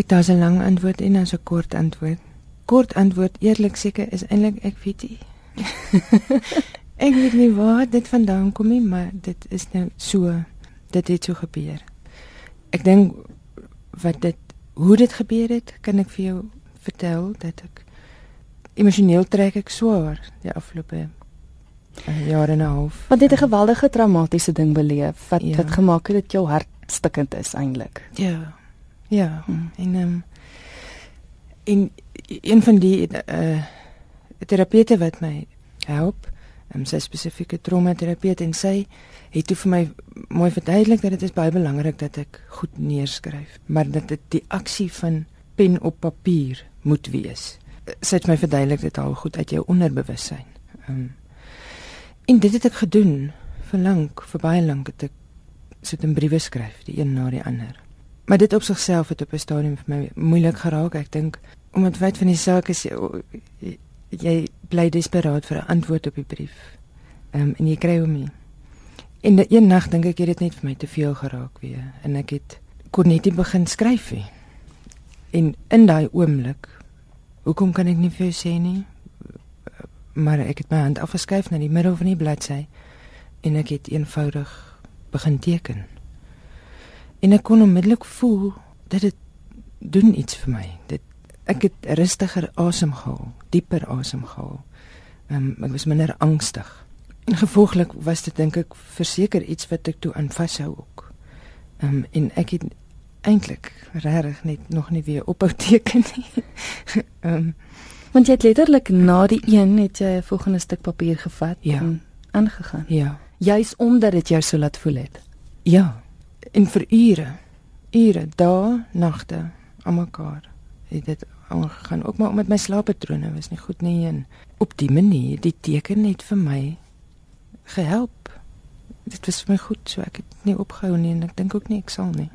Kyk, daar's 'n lang antwoord en dan 'n kort antwoord. Kort antwoord, eerlik seker, is eintlik ek weet nie. ek weet nie waar dit vandaan kom nie, maar dit is nou so dit het so gebeur. Ek dink wat dit hoe dit gebeur het, kan ek vir jou vertel dat ek emosioneel trek ek swaar die afgelope uh, jare en 'n half. Want dit 'n geweldige traumatiese ding beleef wat ja. wat gemaak het dat jou hart stikkend is eintlik. Ja. Ja, hmm. en ehm um, en een van die eh uh, terapeute wat my help, ehm um, sy spesifieke traumaterapeut en sy het toe vir my mooi verduidelik dat dit is baie belangrik dat ek goed neerskryf, maar dat dit die aksie van pen op papier moet wees. Sy het my verduidelik dit al goed uit jou onderbewussyn. Ehm um, en dit het ek gedoen vir lank, vir baie lank het ek sit in briewe skryf, die een na die ander. Maar dit op sigself het op 'n stadium vir my moeilik geraak. Ek dink omdat wyd van die saak is jy, jy bly desperaat vir 'n antwoord op die brief. Ehm um, en jy kry hom nie. En die een nag dink ek het dit net vir my te veel geraak weer en ek het kon net nie begin skryf nie. En in daai oomblik hoekom kan ek nie vir jou sê nie? Maar ek het my hand afgeskuif na die middel van die bladsy en ek het eenvoudig begin teken. En ek kon onmiddellik voel dat dit doen iets vir my. Dit ek het rustiger asemhaal, dieper asemhaal. Ehm um, ek was minder angstig. En gevolglik was dit dink ek verseker iets wat ek toe aan vashou ook. Ehm um, en ek het eintlik regtig net nog nie weer ophou teken nie. Ehm um, want jy het letterlik na die een het jy 'n volgende stuk papier gevat ja. en aangegaan. Ja juis omdat dit jou so laat voel het. Ja, en vir ure, ure, dae, nagte, aan mekaar. Het dit aangegaan ook maar omdat my slaappatrone was nie goed nie en op die manier die teken net vir my gehelp. Dit was vir my goed, so ek het nie opgehou nie en ek dink ook nie ek sal nie.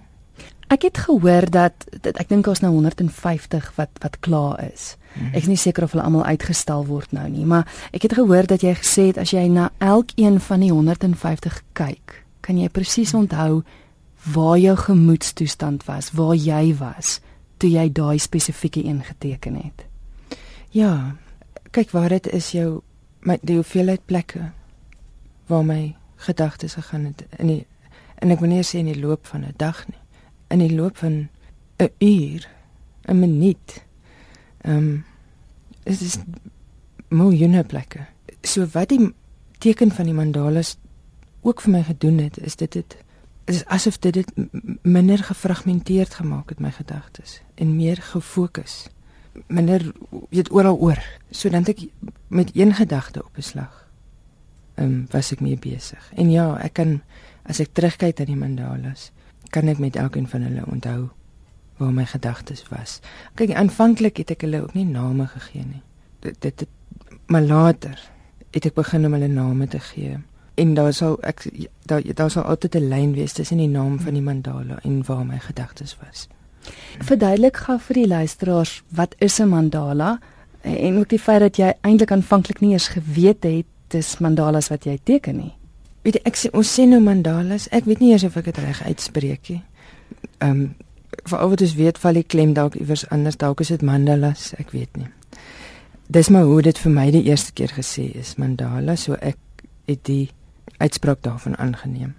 Ek het gehoor dat, dat ek dink ons nou 150 wat wat klaar is. Hmm. Ek is nie seker of hulle almal uitgestel word nou nie, maar ek het gehoor dat jy gesê het as jy na elkeen van die 150 kyk, kan jy presies onthou waar jou gemoedstoestand was, waar jy was toe jy daai spesifieke een geteken het. Ja, kyk waar dit is jou my die hoeveelheid plekke waar my gedagtes gegaan het in die en ek wil nie sê in die loop van 'n dag nie in die loop van 'n uur, 'n minuut. Ehm um, dit is miljoene plekke. So wat die teken van die mandalas ook vir my gedoen het, is dit dit is asof dit dit minder gefragmenteerd gemaak het my gedagtes en meer gefokus. Minder weet oral oor. So dan ek met een gedagte op 'n slag. Ehm um, was ek mee besig. En ja, ek kan as ek terugkyk aan die mandalas, kan ek met elkeen van hulle onthou waar my gedagtes was. Kyk, aanvanklik het ek hulle ook nie name gegee nie. Dit dit maar later het ek begin om hulle name te gee. En daar sal ek daar daar sal altyd 'n lyn wees tussen die naam van die mandala en waar my gedagtes was. Verduidelik gou vir die luisteraars wat is 'n mandala en ook die feit dat jy eintlik aanvanklik nie eens geweet het dis mandalas wat jy teken nie. Weet ek sê ons sê nou mandalas. Ek weet nie eers of ek dit reg uitspreek nie. Ehm um, vir wat ons weet val die klem dalk iewers anders. Dalk is dit mandalas, ek weet nie. Dis maar hoe dit vir my die eerste keer gesê is, mandala, so ek het die uitspraak daarvan aangeneem.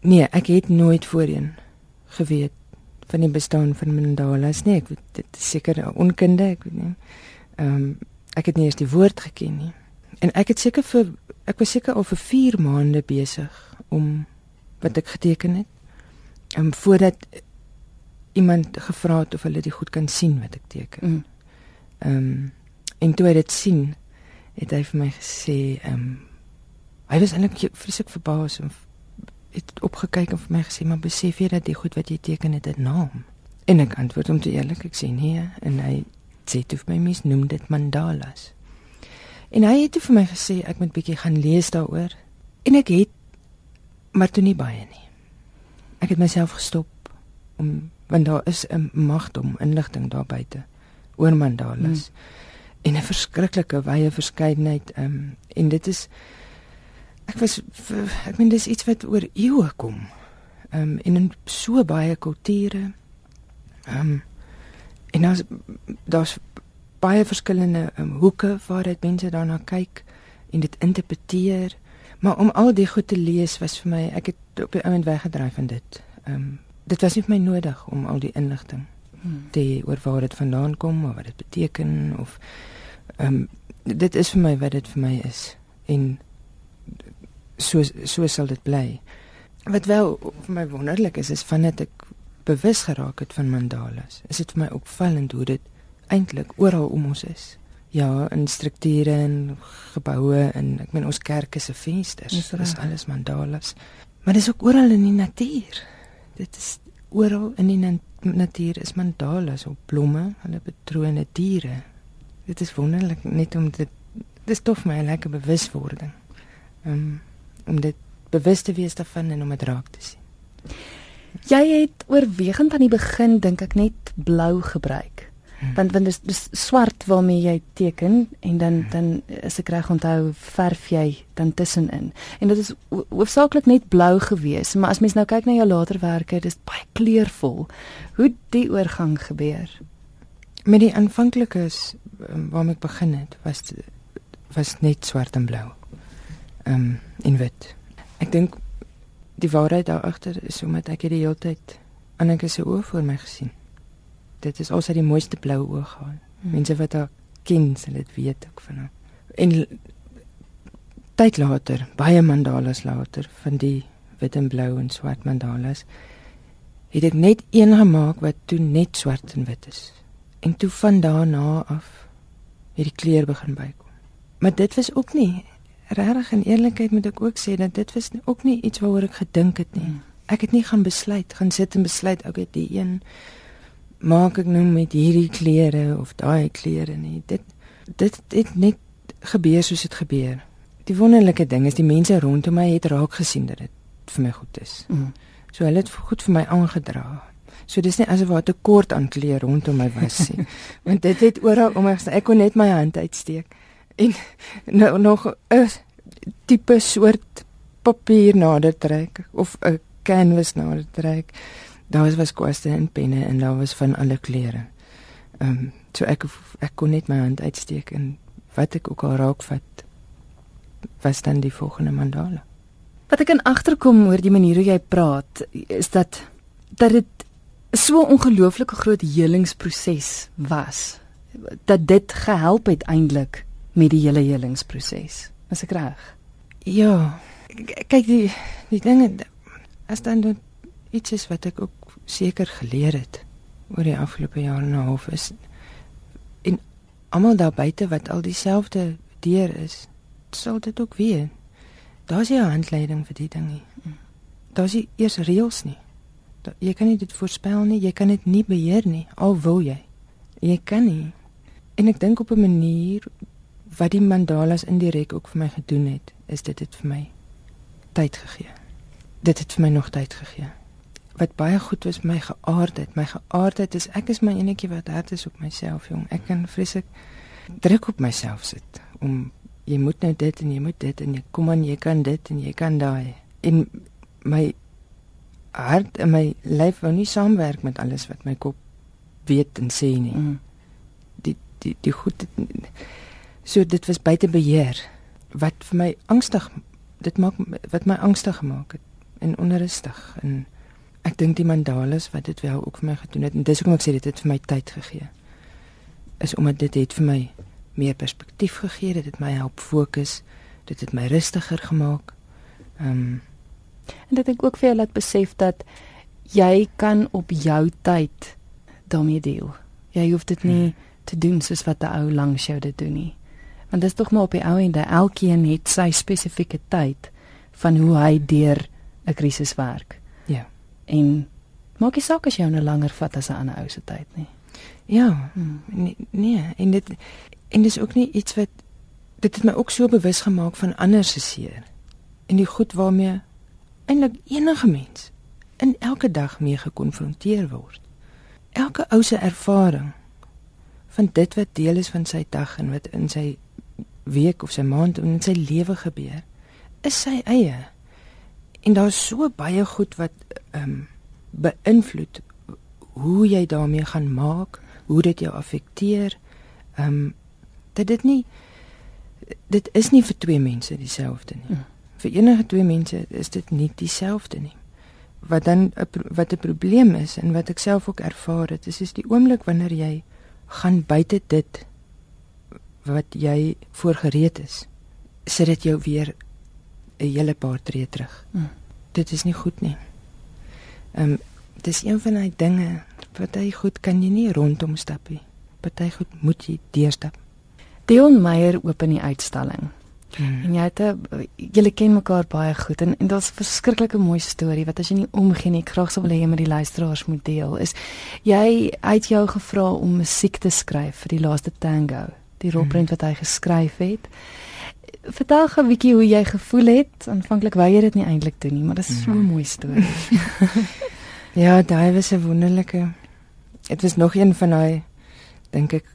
Nee, ek het nooit voorheen geweet van die bestaan van mandalas nie. Ek weet dit is seker onkunde, ek weet nie. Ehm um, ek het nie eens die woord geken nie. En ek het seker vir ek was seker al vir 4 maande besig om wat ek geteken het. Ehm voordat iemand gevra het of hulle dit goed kan sien wat ek teken. Mm. Ehm mm. um, en toe hy dit sien, het hy vir my gesê ehm um, hy was eintlik vreeslik verbaas en het opgekyk en vir my gesê maar besef jy dat die goed wat jy teken het 'n naam? En ek antwoord hom toe eerlik, ek sê nee en hy sê toe vir my mis noem dit mandalas. En hy het vir my gesê ek moet bietjie gaan lees daaroor. En ek het maar toe nie baie nie. Ek het myself gestop om want daar is 'n magdom inligting daar buite oor mandalas. Hmm. En 'n verskriklike wye verskeidenheid um, en dit is ek was ek meen dis iets wat oor eeue kom. Ehm um, in so baie kulture. Ehm um, En daar's daar's baie verskillende um, hoeke waar dit mense daarna kyk en dit interpreteer. Maar om al die goed te lees was vir my ek het op die oomblik weggedryf van dit. Ehm um, dit was nie vir my nodig om al die inligting hmm. te oor waar dit vandaan kom of wat dit beteken of ehm um, dit is vir my wat dit vir my is en so so sal dit bly. Wat wel vir my wonderlik is is van dit ek bewus geraak het van mandalas. Is dit vir my opvallend hoe dit eintlik oral om ons is. Ja, in strukture en geboue en ek meen ons kerke se vensters, dit is alles mandalas. Maar dis ook oral in die natuur. Dit is oral in die na natuur is mandalas op blomme, hulle patrone, diere. Dit is wonderlik net om dit dis tof my lekker bewuswording. Um, om dit bewus te wees daarvan en om dit raak te sien. Jy het oorwegend aan die begin dink ek net blou gebruik. Hmm. Want want dis dis swart waarmee jy teken en dan hmm. dan as ek reg onthou verf jy dan tussenin. En dit is hoofsaaklik net blou gewees, maar as mens nou kyk na jou laterwerke, dis baie kleurvol. Hoe die oorgang gebeur? Met die aanvanklike um, waarmee ek begin het, was was net swart en blou. Ehm um, in wit. Ek dink die waarheid daar agter is omdat ek die hele tyd Anneke se oë voor my gesien. Dit is alsa die mooiste blou oë gehad. Hmm. Mense wat haar ken, sal dit weet ook van haar. En tyd later, baie mandalas later van die wit en blou en swart mandalas, het ek net een gemaak wat toe net swart en wit is. En toe van daarna af het die kleur begin bykom. Maar dit was ook nie regtig en eerlikheid moet ek ook sê dat dit was ook nie iets waaroor ek gedink het nie. Hmm. Ek het nie gaan besluit, gaan sit en besluit okay, die een maak ek nou met hierdie klere of daai klere nie. Dit dit het net gebeur soos dit gebeur. Die wonderlike ding is die mense rondom my het raak gesien dat dit vir my goed is. Mm. So hulle het goed vir my aangedra. So dis nie asof daar 'n tekort aan klere rondom my was nie. Want dit het oral om my ek kon net my hand uitsteek en nou nog 'n tipe soort papier nader trek of 'n canvas nader trek. Daar was was kwaste en penne en daar was van alle kleure. Ehm um, so ek ek kon net my hand uitsteek en wat ek ook al raak vat was dan die volgende mandala. Wat ek kan agterkom oor die manier hoe jy praat is dat dat dit so 'n ongelooflike groot helingsproses was dat dit gehelp het eintlik met die hele helingsproses. Is ek reg? Ja. Kyk die die dinge as dan doen iets is wat ek ook seker geleer het oor die afgelope jaar en 'n half is en almal daar buite wat al dieselfde deur is, sal dit ook weet. Daar's nie 'n handleiding vir die ding nie. Daar's nie eers reëls nie. Jy kan nie dit voorspel nie, jy kan dit nie beheer nie, al wil jy. Jy kan nie. En ek dink op 'n manier wat die mandalas indirek ook vir my gedoen het, is dit het vir my tyd gegee. Dit het vir my nog tyd gegee. Wat baie goed was my geaardheid, my geaardheid is ek is my enetjie wat hard is op myself, jong. Ek kan vreeslik druk op myself sit om jy moet nou dit en jy moet dit en jy kom aan jy kan dit en jy kan daai. En my hart en my lyf wou nie saamwerk met alles wat my kop weet en sê nie. Mm. Die die die goed So dit was buite beheer wat vir my angstig dit maak wat my angstig gemaak het en onrustig. En ek dink die mandalas wat dit wel ook vir my gedoen het en dis hoekom ek sê dit het vir my tyd gegee is omdat dit het vir my meer perspektief gegee dit het my help fokus dit het my rustiger gemaak. Ehm um, en dit het ook vir jou laat besef dat jy kan op jou tyd daarmee deel. Jy hoef dit nie hmm. te doen soos wat 'n ou langs jou dit doen nie want dit is tog maar op die ou ende elkeen het sy spesifieke tyd van hoe hy deur 'n krisis werk. Ja. En maak nie saak as jy nou langer vat as 'n ander ou se tyd nie. Ja. Hmm. Nee, nee, en dit en dis ook nie iets wat dit het my ook so bewus gemaak van ander se seer en die goed waarmee eintlik enige mens in elke dag mee gekonfronteer word. Elke ou se ervaring van dit wat deel is van sy dag en wat in sy week of sy maand in sy lewe gebeur, is sy eie. En daar's so baie goed wat ehm um, beïnvloed hoe jy daarmee gaan maak, hoe dit jou affekteer. Ehm um, dat dit nie dit is nie vir twee mense dieselfde nie. Mm. Vir enige twee mense is dit nie dieselfde nie. Wat dan wat 'n probleem is en wat ek self ook ervaar het, is is die oomblik wanneer jy gaan buite dit wat jy voorgereed is, sit dit jou weer 'n hele paar tree terug. Mm. Dit is nie goed nie. Ehm um, dis een van daai dinge wat hy goed kan jy nie rondom stap nie. Party goed moet jy deurstap. Dion Meyer open die uitstalling. Hmm. En jy het julle ken mekaar baie goed en en daar's 'n verskriklike mooi storie wat as jy nie omgee nie, graag sou wil hê jy met die luisteraars moet deel. Is jy uit jou gevra om musiek te skryf vir die laaste tango, die rolprent hmm. wat hy geskryf het? Vertel gou 'n bietjie hoe jy gevoel het. Aanvanklik wou jy dit nie eintlik doen nie, maar dit is so 'n hmm. mooi storie. ja, daai was 'n wonderlike. Dit was nog een van daai dink ek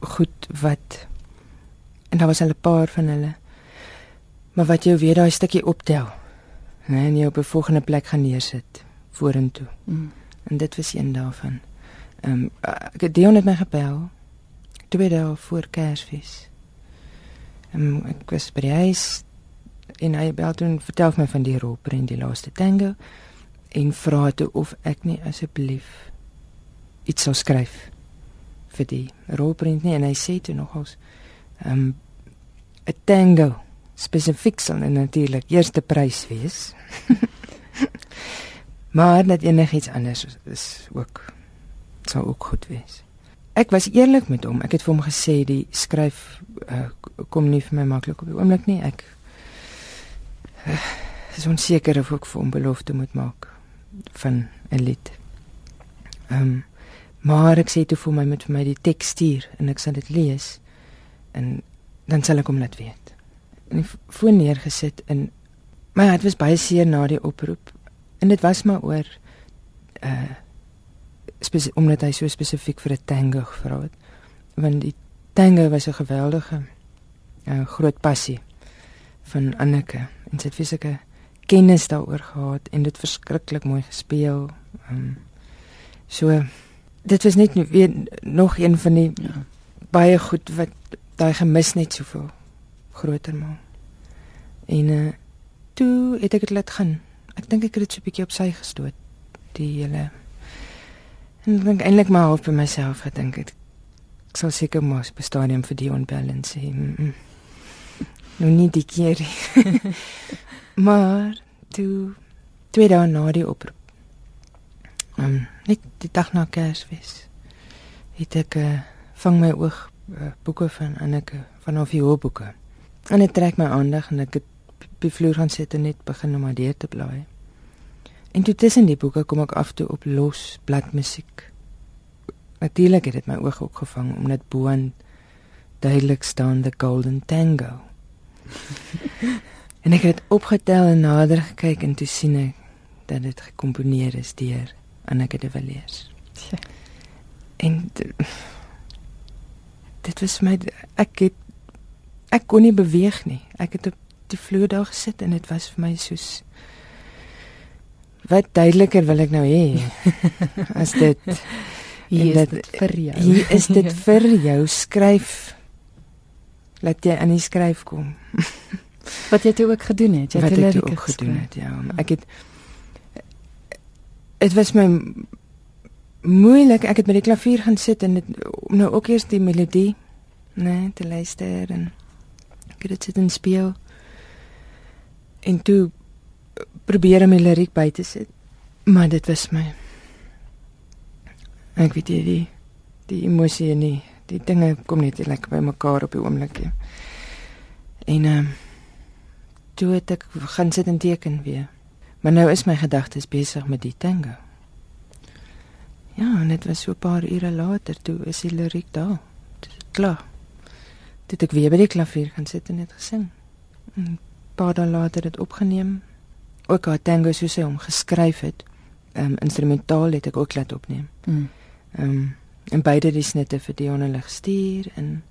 goed wat en daar was al 'n paar van hulle. Maar wat jy weer daai stukkie optel. Nee, en jy op 'n volgende plek gaan neersit vorentoe. Mm. En dit was een daarvan. Ehm um, het Dion het my gebel twee dae voor Kersfees. Ehm um, ek was by die huis en hy bel toe en vertel my van die rolprent die laaste tango en vra toe of ek nie asseblief iets sou skryf vir die rolprent nie en hy sê toe nogals um 'n tango spesifiek sal natuurlik eerste prys wees. maar net enigiets anders is ook sou ook goed wees. Ek was eerlik met hom. Ek het vir hom gesê die skryf uh, kom nie vir my maklik op die oomblik nie. Ek uh, is onseker of ek vir hom belofte moet maak van 'n lied. Ehm um, maar ek sê toe vir my met vir my die teks stuur en ek sal dit lees en dan sal ek hom laat weet. En die foon neergesit in my hart was baie seer na die oproep en dit was maar oor uh omdat hy so spesifiek vir 'n tango gevra het. Want die tango was 'n geweldige uh groot passie van Anneke en sy het fisieke kennis daaroor gehad en dit verskriklik mooi gespeel. Um so dit was net weer nog een van die ja. baie goed wat daai gemis net soveel groter maak. En uh toe het ek dit laat gaan. Ek dink ek het dit so 'n bietjie op sy gestoot die hele en ek dink eintlik maar op myself gedink het. Ek sal seker mos op stadium vir die onbalance. Mm -mm. Nou nie die keer. maar toe twee dae na die oproep. Um net die dag na Kersfees het ek uh, vang my oog uh, boeke van Anneke van Ovio boeke. En dit trek my aandag en ek het by vloer gaan sit en net begin om maar te blaai. En toe tussen die boeke kom ek af toe op los bladmusiek. Natuurlik het dit my oog ook gevang omdat boon duidelik staan the golden tango. en ek het opgetel en nader gekyk en toe sien ek dat dit gekomponeer is deur Anneke de Villiers. En dit was my ek het ek kon nie beweeg nie. Ek het op die vloer daar gesit en dit was vir my soos wat duideliker wil ek nou hê as dit hier is dit vir jou. Hier is dit vir jou skryf. Laat jy aan die skryf kom. wat jy toe ook gedoen het. Jy het dit ook gedoen het, ja. Ek het dit was my moeilik. Ek het met die klavier gaan sit en dit nou ook eers die melodie, nee, te luister en ek het dit sit en speel. En toe probeer om die liriek by te sit. Maar dit was my ek weet nie die die emosie nie. Die dinge kom net lekker by mekaar op die oomblik. Ja. En ehm um, toe het ek gaan sit en teken weer. Maar nou is my gedagtes besig met die tango. Ja, en dit was so 'n paar ure later toe is die liriek daar. Dit is klaar. Dit ek weer by die klavier gaan sit en net gesing. 'n Paar dae later het opgeneem. Ook haar tango soos sy hom geskryf het. Ehm um, instrumentaal het ek ook laat opneem. Mm. Ehm um, en beide die snitte vir Dion hulle gestuur en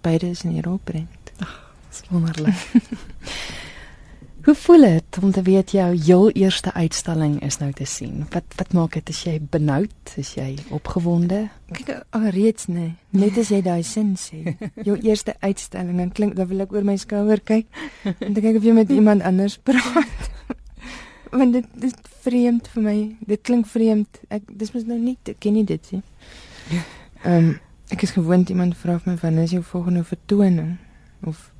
beide is in hier opbrengt. Ag, dis wonderlik. Hoe voel dit om te weet jou heel eerste uitstalling is nou te sien? Wat wat maak dit as jy benoud, as jy opgewonde? Kyk alreeds nee, net as jy daai sin sê. Jou eerste uitstalling en klink dan wil ek oor my skouer kyk en kyk of jy met iemand anders praat. Want dit is vreemd vir my. Dit klink vreemd. Ek dis mos nou nie ek ken nie dit nie. Ehm um, ek is gewoond iemand vra my wanneer is jou volgende vertoning of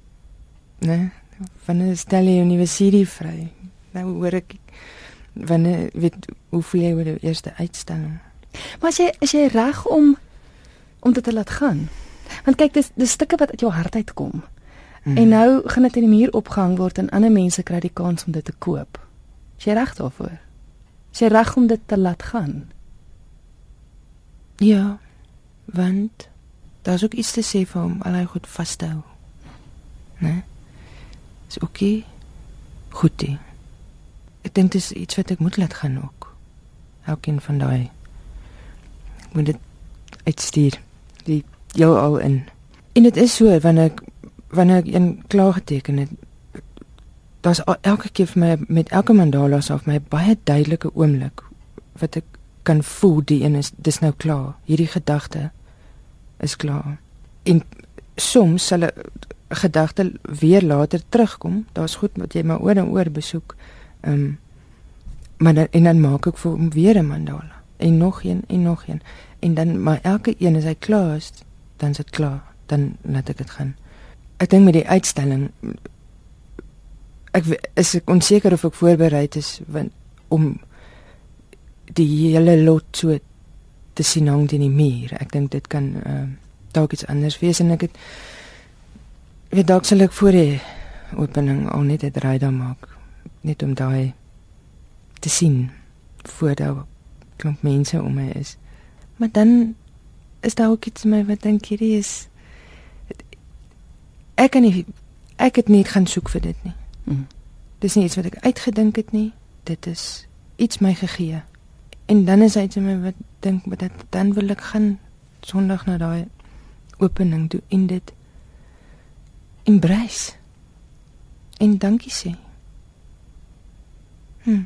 nee wanneer stel jy 'n nuwe serie vry? Nou hoor ek wanneer weet hoe voel jy oor die eerste uitstalling? Maar as jy is jy reg om om dit te laat gaan? Want kyk dis dis stukke wat uit jou hart uitkom. Hmm. En nou gaan dit in die muur opgehang word en ander mense kry die kans om dit te koop. Is jy reg daarvoor? Is jy reg om dit te laat gaan? Ja. Want daar's ook iets te sê vir hom, al hy goed vashou. Né? Nee? is oké. Goed. Die. Ek dink dit is iets wat ek moet laat gaan ook. Elkeen van daai. Moet dit uitstuur. Die jou al in. En dit is so wanneer ek wanneer ek een klaar geteken het. Daar's elke keer vir my met elke mandala of my baie duidelike oomblik wat ek kan voel die een is dis nou klaar. Hierdie gedagte is klaar. En soms sal gedagte weer later terugkom. Daar's goed wat jy maar oor en oor besoek. Ehm um, maar dan, en dan maak ek vir hom weer 'n mandala en nog een en nog een. En dan maar elke een as hy klaar is, dan is dit klaar. Dan laat ek dit gaan. Ek dink met die uitstalling ek is ek onseker of ek voorberei is want om die hele lot so te sien hang in die muur. Ek dink dit kan uh, dalk iets anders wees en ek het weet dalk sal ek voor die opening al net 'n draai dan maak net om daai te sien voor daar klomp mense om my is. Maar dan is daar ook iets my wat dink hierdie is ek kan nie ek het nie gaan soek vir dit nie. Mm. Dis nie iets wat ek uitgedink het nie. Dit is iets my gegee. En dan is hy te my wat dink met dit dan wil ek gaan Sondag na daai opening toe en dit embrace en dankie sê. Hm.